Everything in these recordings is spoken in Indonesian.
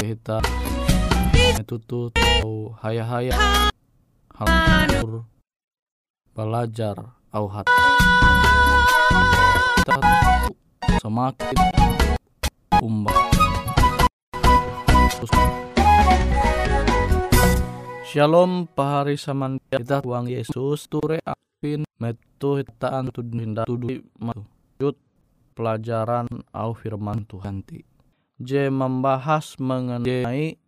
Kita metutu au haya-haya hampur belajar au hat. Semakin umbak Shalom pahari saman kita tuang Yesus ture apin metu hitaan tudinda tudu matut pelajaran au firman Tuhan ti. J membahas mengenai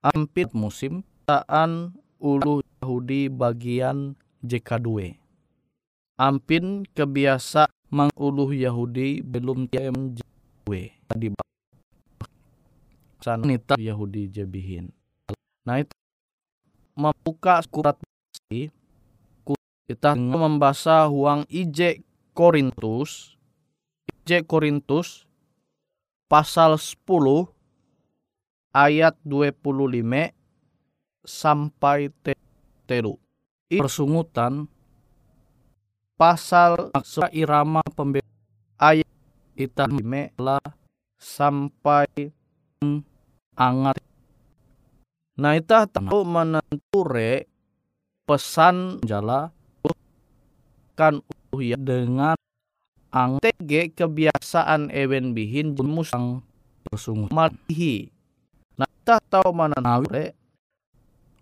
ampit musim taan ulu Yahudi bagian JK2. Ampin kebiasa manguluh Yahudi belum tiap JK2 tadi sanita Yahudi jebihin. Nah itu membuka surat kita membaca huang IJ Korintus IJ Korintus pasal 10 ayat 25 sampai teru. Persungutan pasal irama pembeda ayat ita lah sampai angat. Nah ita tahu menenture pesan jala kan ya dengan ang tege kebiasaan ewen bihin musang persungut matihi. Nah tak tahu mana nawe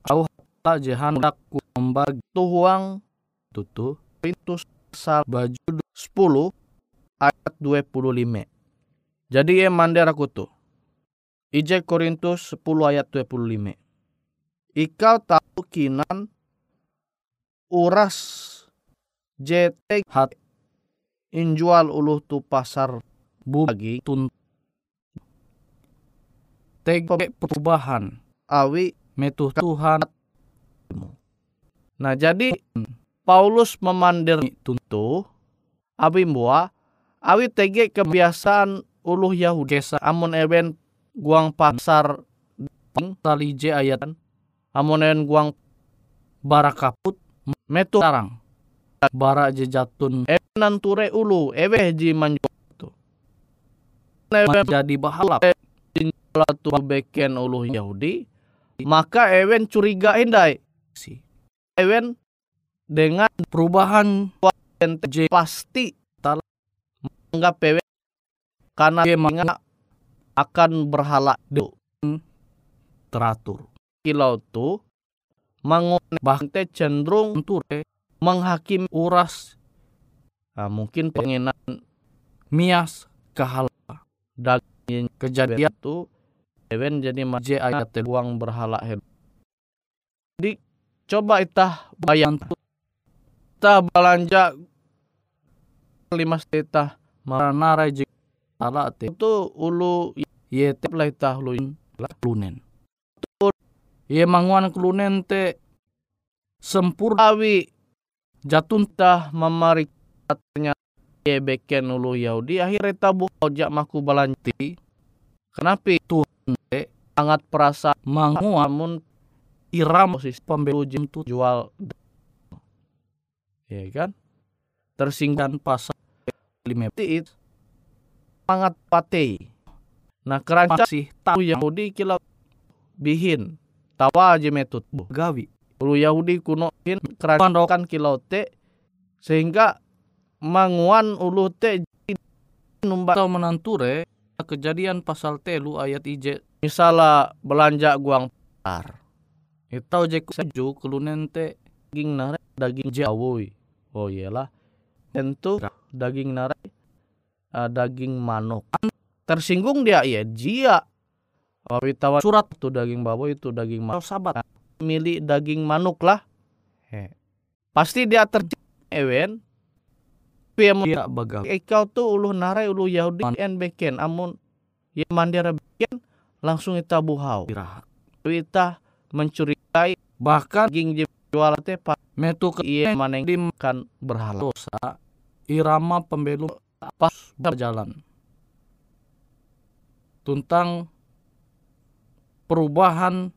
au tak jehan aku membagi tuhuang tutu itu sal baju 10 ayat 25. Jadi ya mandera kutu. Ije Korintus 10 ayat 25. Ikau tahu kinan uras JT hat injual uluh tu pasar bagi tun tege perubahan. Awi metu Tuhan. Nah jadi Paulus memandir tuntu abi mua awi tege kebiasaan uluh Yahudi. Amun ewen guang pasar tali je ayatan amun ewen guang barakaput metu tarang bara je jatun enan ture ulu ewe ji manju tu jadi bahalap. Tu beken ulu Yahudi. Maka ewen curiga indai si. Ewen dengan perubahan je pasti tal menganggap ewen karena dia akan berhala do teratur. Kilau tu mangun bahkan cenderung ture menghakimi uras nah, mungkin pengenan mias kehala daging kejadian itu Ewen jadi maje ayat uang berhala head. Jadi coba itah bayang kita belanja lima setah marana raja ala itu ulu ye tep lah itah luin lunen. Ye manguan kelunen te sempurnawi jatun tah mamarik katanya ye beken ulu Yahudi akhirnya tabu ojak maku balanti kenapa itu? Sangat perasa mangu amun iram posisi pembelu jim tu jual ya kan? Tersinggan pasal lima it sangat patei. Nah keranca sih tahu Yahudi kilau bihin tawa aja metut gawi. Ulu Yahudi kuno in kerajaan kilau te sehingga manguan ulu te numba atau menanture kejadian pasal telu ayat ije misalnya belanja guang par itu je seju kelunen te daging nare daging jawoi oh iyalah. Tentu daging nare uh, daging manuk. Tersinggung dia iya jia. Oh, surat tuh daging baboy itu daging manuk. Sabat. Milik daging manuk lah. He. Pasti dia terjadi ewen. Dia bagal. Ikau tuh ulu narai ulu Yahudi en beken amun ya mandira beken langsung ita buhau. Ita mencurigai bahkan daging jual teh metu ke iye maneng dimakan berhala. Dosa irama pembelu pas berjalan. Tuntang perubahan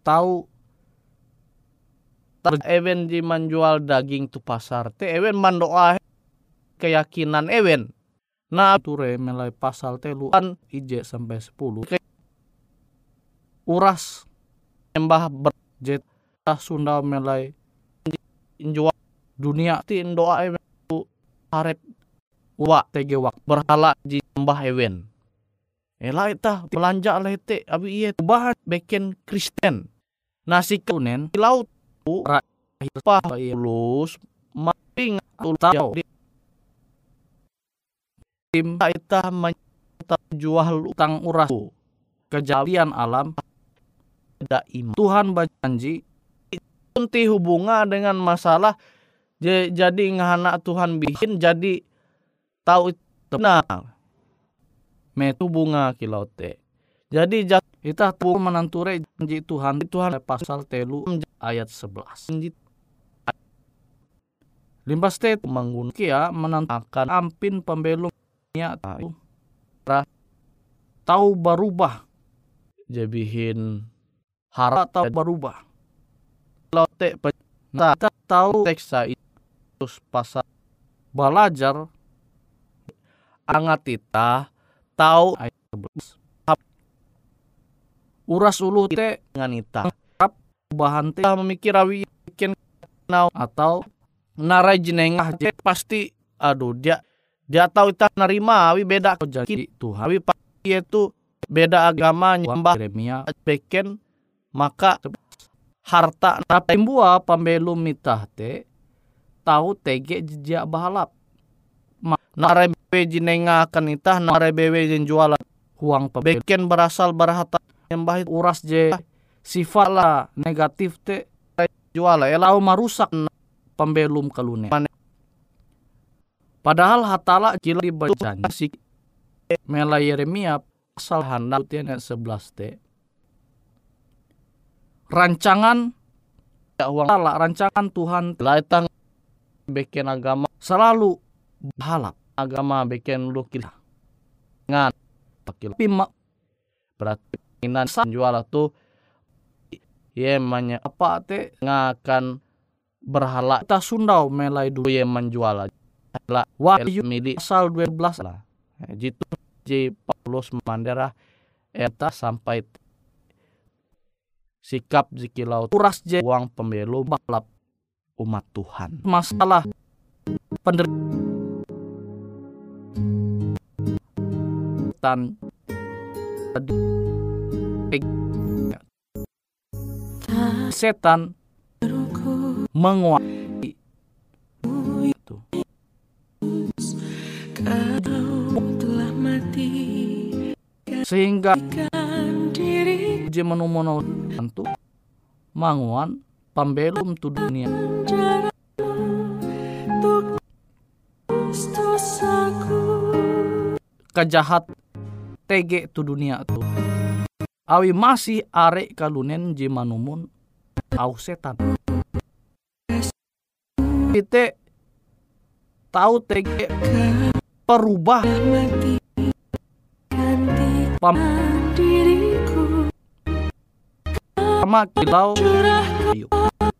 tahu Ewen di menjual daging tu pasar te ewen mandoa keyakinan ewen nah ture melai pasal teluan ije sampai sepuluh. Uras embah berjet Sunda melai jual dunia ti doa ewen harap wa tege wak berhala di mbah ewen Ela ita belanja lete abi iya bahan beken Kristen. Nasi kunen laut Paulus maping utau tim kita jual utang uras kejadian alam tidak iman Tuhan berjanji Unti hubunga dengan masalah jadi ngahana Tuhan bikin jadi tahu benar. Metu bunga kilau te. Jadi kita pun menanture janji Tuhan Tuhan pasal telu ayat 11. Limpas te menggun kia menantakan ampin pembelum tahu. Tahu berubah. Jabihin harap tahu berubah. Kalau te kita tahu teksa itu pasal belajar. Angat kita tahu ayat 11 uras ulu te dengan ita. Bahan te memikir awi bikin nau atau narai jenengah je pasti aduh dia dia tahu kita nerima awi beda. Jadi Tuhan awi pasti itu beda agamanya. Mbah Yeremia beken maka harta buah pembelum mitah te tahu tege jejak bahalap narai bewe jenengah kan itah narai bewe jen jualan. Uang pembeken berasal berhata yang bahit uras je sifat lah negatif te jual elau marusak pembelum kalune padahal hatala kila dibaca si mela Yeremia pasal handal tiana 11 te rancangan ya uang salah rancangan Tuhan laitang bikin agama selalu bahalap agama bikin lu kita ngan tapi berarti inan jual tu ye manya apa te ngakan berhala kita sundau melai dulu ye menjual lah wahyu milik asal 12 lah. Jitu ji Paulus mandera eta sampai sikap jikilau turas je uang pembelu balap umat Tuhan. Masalah penderitaan setan menguasai itu. Sehingga dia menumono tentu manguan pembelum tu dunia. Kejahat tege tu dunia tu. Awi masih arek kalunen jimanumun au setan. Kita tahu tege perubah. Pam sama kilau.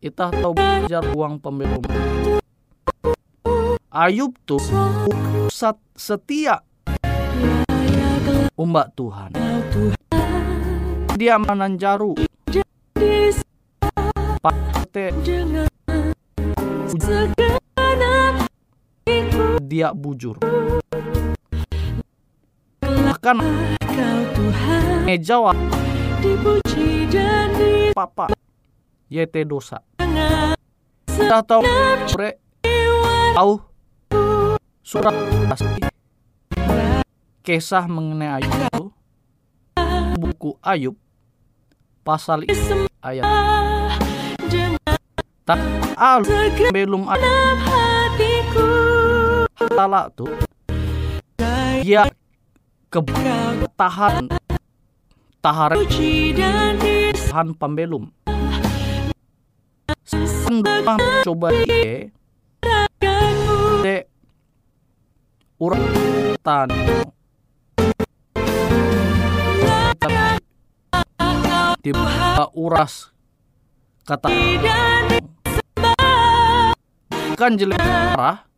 Kita tahu belajar uang pembelum Ayub tuh. Pusat setia. Umbak Tuhan. Dia menanjaru pate dia bujur. Bahkan ngejawab papa yete dosa. Kita tahu pre tahu. Surat pasti. Kisah mengenai Ayub buku Ayub pasal ayat. tak al belum ada talak tuh ya ketahan tahar tahan pembelum. Sendiri coba dia. De uratan. Tiba uras. Kata kan jelek parah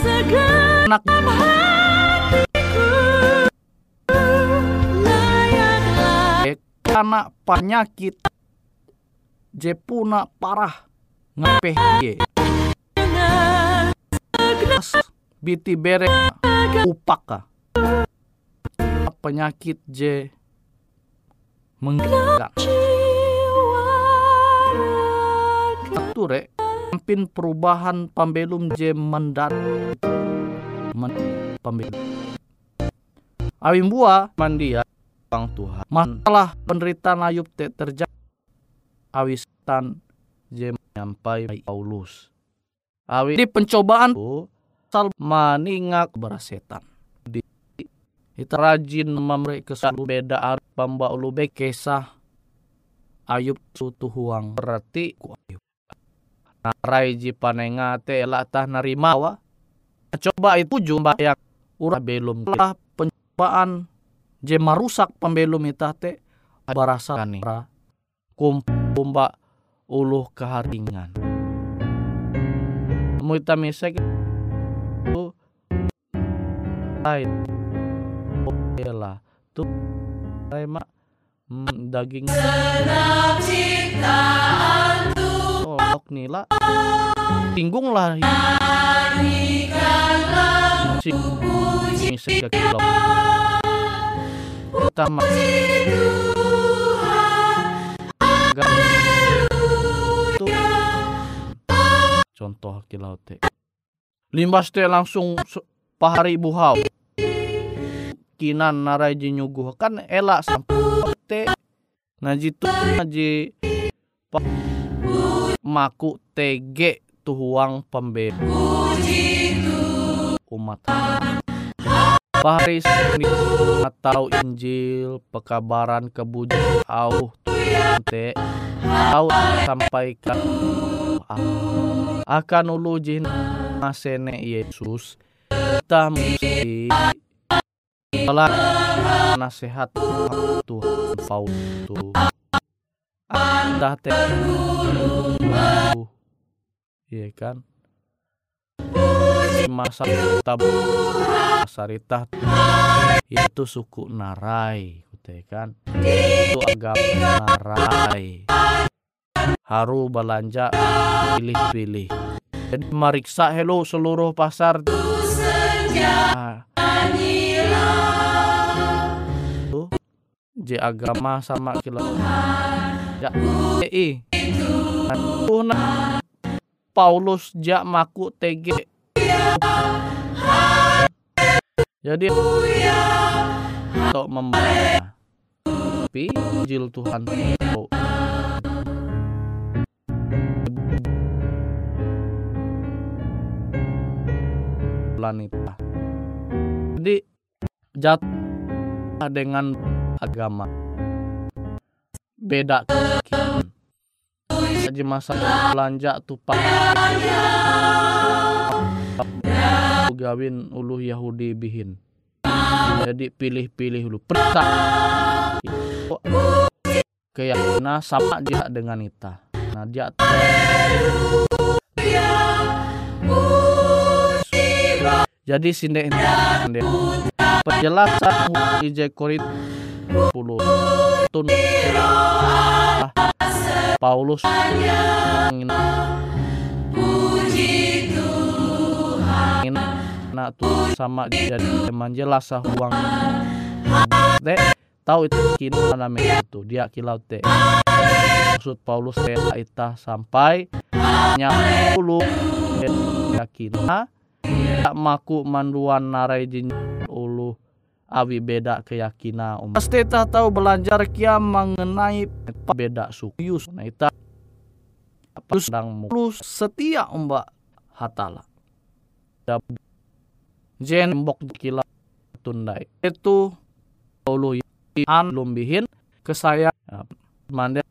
anak karena penyakit jepuna parah. Ngapeh ye biti bere. Upaka penyakit je mengganggu Ture Ampin perubahan pambelum je mendat men, pambelum Awim buah mandia Bang Tuhan Masalah penderitaan Ayub te terjadi Awistan je sampai Paulus. Awi di pencobaan itu sal maningak berasetan. Di kita rajin memberi kesan beda pamba ulu kisah Ayub sutu huang berarti ku. Narai ji panengate elak tah narima wa. Coba itu jumpa yang ura belum lah pencobaan je marusak pembelum itate barasa nih kumpa uluh keharingan. Muita misek itu lain. Ela tuh saya mak hmm, daging. Senang ciptaan nila. Tinggung lah. Si misek kilau. Utama itu contoh kilau te limbas te langsung pahari buhau kinan narai jinyuguh kan elak sampai te naji tu naji maku tege tuhuang pembelu umat. Bahari atau Injil pekabaran kebujukan au te au sampaikan. Akan ulu jin masene Yesus kita telah nasihat Tuhan. Paulus anda teh. iya kan? Masa tabu sarita itu suku narai kute kan? Itu agama narai. Haru belanja pilih-pilih. Jadi meriksa hello seluruh pasar. Nah, tuh J agama sama kilo ya i. Paulus jak maku TG jadi untuk membaca Injil Tuhan. Wanita. Jadi jatuh dengan agama beda. Jadi masa belanja tupak gawin ulu Yahudi bihin. Jadi pilih-pilih dulu. Perta keyakinan sama dia dengan ita. Nah dia jadi sinde penjelasan IJ Korit 10 tun Paulus. Ingin nak tuh sama jadi menjelas uang. Teh tahu itu kini namanya itu dia kilau teh. Maksud Paulus teh ita sampai nyapulu yakin tak maku manduan narai jin awi beda keyakinan um. Pasti tak tahu belajar kia mengenai beda suku. Nah ita apa sedang mulus setia umbak hatala. Jen mbok kila tundai. Itu ulu an lumbihin ke saya mande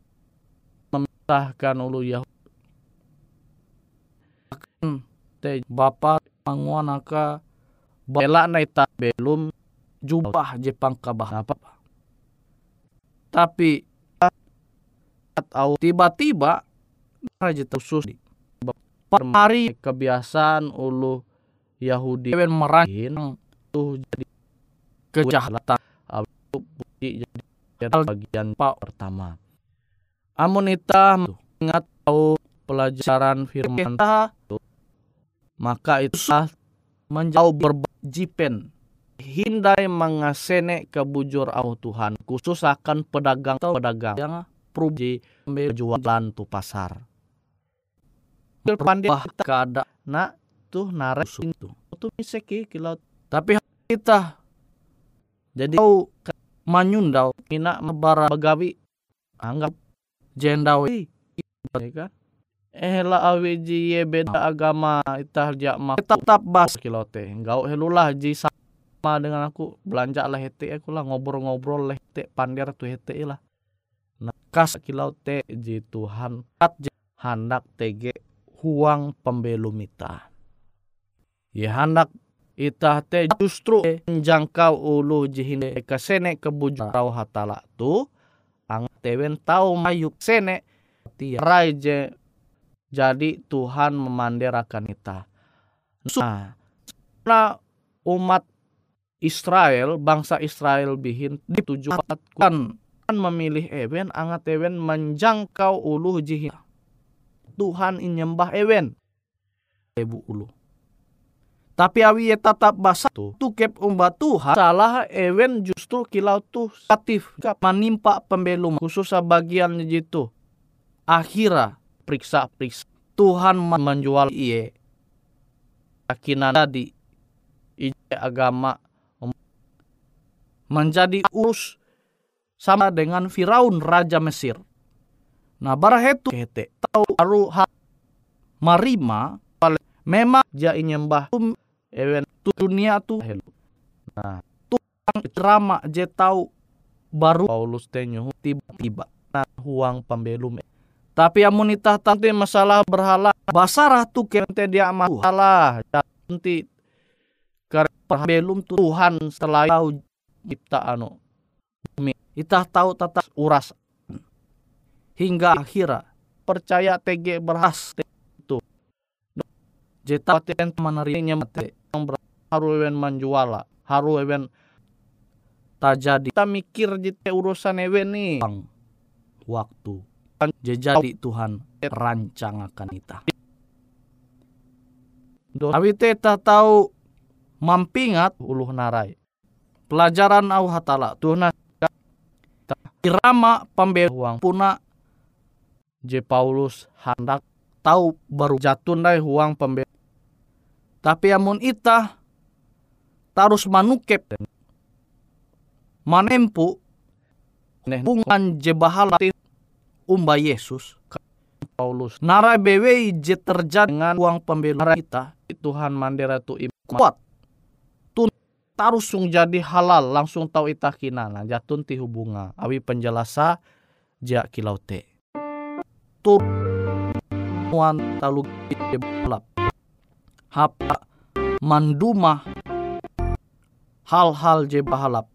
memisahkan ulu Yahudi te bapak manguan aka bela naita belum jubah Jepang kabah apa tapi atau tiba-tiba raja khusus di hari kebiasaan ulu Yahudi ben merahin tuh jadi kejahatan. Jadi bagian pak pertama amunita ingat tahu pelajaran firman maka itu menjauh berjipen hindai mengasene kebujur au Tuhan khusus akan pedagang pedagang yang peruji jualan tu pasar. Pandai kada nak tuh narai itu. Itu miseki kilau. Tapi kita jadi kau manyundau mina membara begawi anggap jendau kan? Eh la awi ji beda agama itah jak ma tetap bas kilau te engkau helulah ji sama dengan aku? Belanja lah hete aku lah ngobrol-ngobrol lah hete pandir tu hete lah. Nah kas kilau te ji Tuhan kat hendak tege huang pembelum ita ya hendak ita te justru menjangkau ulu jihine kesene kebujuk rau hatala tu ang tewen tau mayuk sene tirai je jadi Tuhan memanderakan kita. Nah, karena umat Israel, bangsa Israel bihin ditujukan kan memilih ewen, angat ewen menjangkau ulu jihin. Tuhan inyembah ewen. Ibu ulu. Tapi awi ye tetap basa tu, tukep umba Tuhan, salah ewen justru kilau tu satif, menimpa pembelum, khusus bagian jitu. Akhirnya periksa-periksa. Tuhan menjual iye. Yakinan tadi ije agama menjadi urus sama dengan Firaun Raja Mesir. Nah barahetu kete tahu aru marima memang ja nyembah ewen dunia tu Nah tukang drama je tahu baru Paulus tenyu tiba-tiba. Nah huang pembelum tapi amun itah tanti masalah berhala. Basarah tu kente dia masalah. Nanti karena belum Tuhan setelah tahu cipta anu itah tahu tata uras. Hingga akhirnya percaya TG berhas itu. Jeta ten menarinya mate yang haru ewen menjuala haru ewen tak jadi kita mikir jite urusan ewen nih. Waktu. Jejadi Tuhan rancang akan kita. Tapi teta tahu mampingat uluh narai. Pelajaran au hatala Tuhan irama pembehuang puna. Je Paulus hendak tahu baru jatun dai huang pembe. Tapi amun ita tarus manukep. Manempu bungan je bahala umba Yesus. Paulus nara bewe je terjadi dengan uang pembela kita Tuhan mandera tu kuat tarusung jadi halal langsung tahu itah kinana jatun ti hubunga. Awi penjelasa ja kilau te. Tur muan talu balap. Hapa manduma hal-hal je bahalap.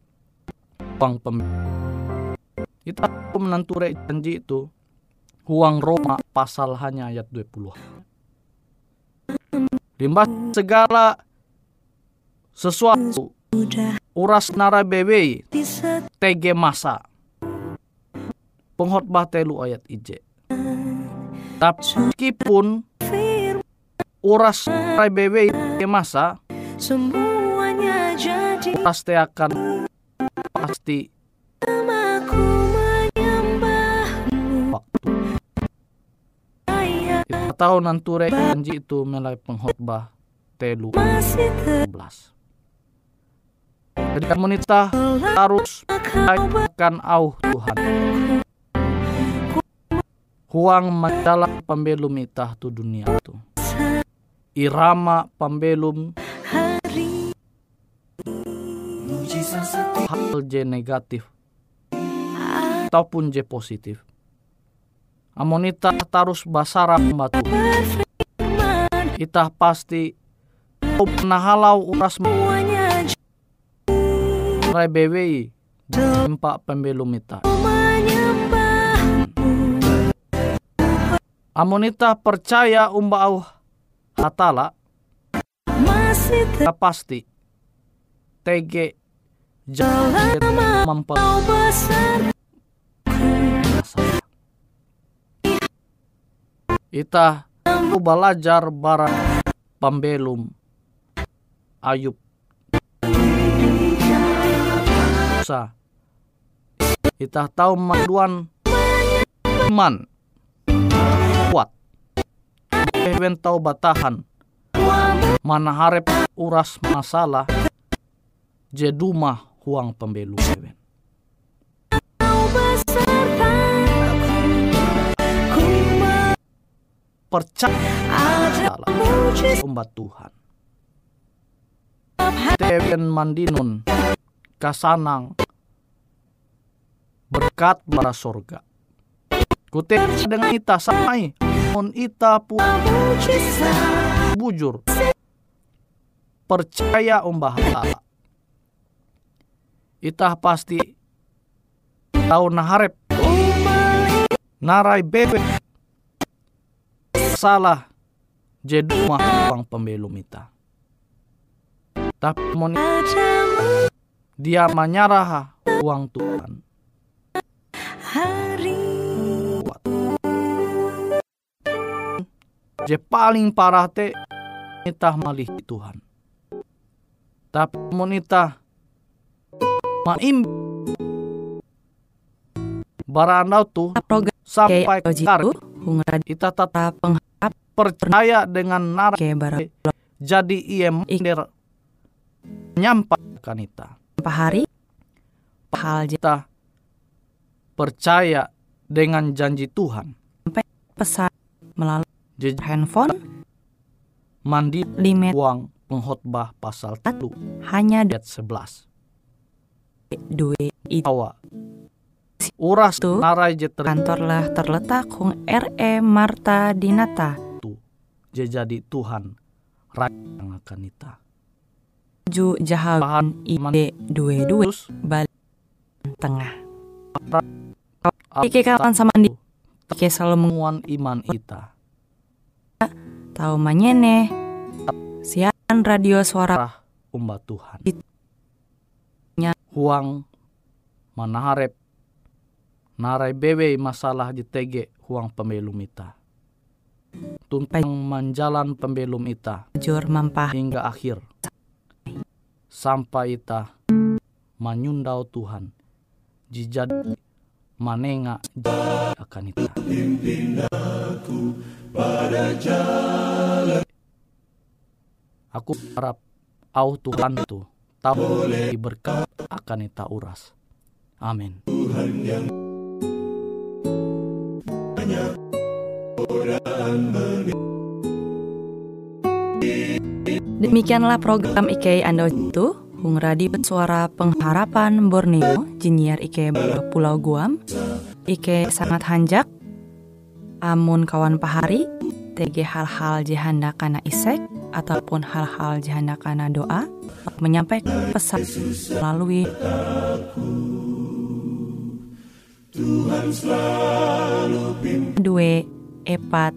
Uang pembela kita menanture janji itu Huang Roma pasal hanya ayat 20. Limbah segala sesuatu. Uras nara bebe TG masa. Penghotbah telu ayat ije tapi meskipun uras nara bebe TG masa. Semuanya jadi pasti akan pasti tahu nanture janji itu mulai penghotbah telu. 11. Jadi komunitas harus akan au Tuhan. Huang majalah pembelum itah tu dunia tu. Irama pembelum hal je negatif ataupun je positif Amonita tarus basara batu. Itah pasti nahalau uras Rai BWI empat pembelum ita. Amonita percaya umbau hatala. Pasti TG jalan mempel Ita belajar barang pembelum Ayub Musa Ita tahu maduan. Iman kuat. Ewen tahu batahan. Mana harap uras masalah. Jeduma huang pembelum ewen. Percaya. Umbat Tuhan. Tewen mandinun kasanang berkat bara sorga. Kute dengan ita samai on ita pu bujur percaya umbah Allah. Ita pasti tahu naharep narai bebe salah jadi uang pembelum ita. Tapi mon dia menyerah uang Tuhan. Kuat. Je paling parah te itah malih Tuhan. Tapi mon itah maim barandau program sampai kar kita tetap percaya dengan nara ke bara jadi ia der nyampaikan ita pahari hal je- kita percaya dengan janji Tuhan. pesan melalui jadi handphone mandi limit uang pengkhotbah pasal 1 hanya ayat 11 duit itu awa uras Tuh. narai je ter kantor lah terletak hung RE Marta Dinata. Je jadi Tuhan rakyat yang akan ju jahawan ide dua dua balik tengah. Ike kawan sama di Ike selalu menguan iman ita tahu manyene siaran radio suara umat Tuhan. Nya. huang manaharep narai bewe masalah di tege huang pembelum ita tuntang menjalan pembelum ita jur mampah. Hingga akhir sampai ita menyundau Tuhan. Jijad manenga akan ita. Aku harap au Tuhan tu tahu berkat akan ita uras. Amin Demikianlah program IK Ando itu. Hung Radio Suara Pengharapan Borneo Jinnyar IK Pulau Guam. IK sangat hanjak. Amun kawan pahari TG hal-hal jihanda kana isek Ataupun hal-hal jihanda kana doa Menyampaikan pesan melalui Dua epat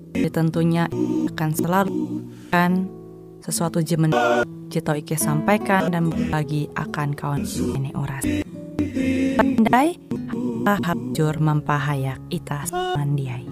tentunya akan selalu kan sesuatu jemen Cito Ike sampaikan dan bagi akan kawan ini oras. Pandai tahap jur mempahayak itas mandiai.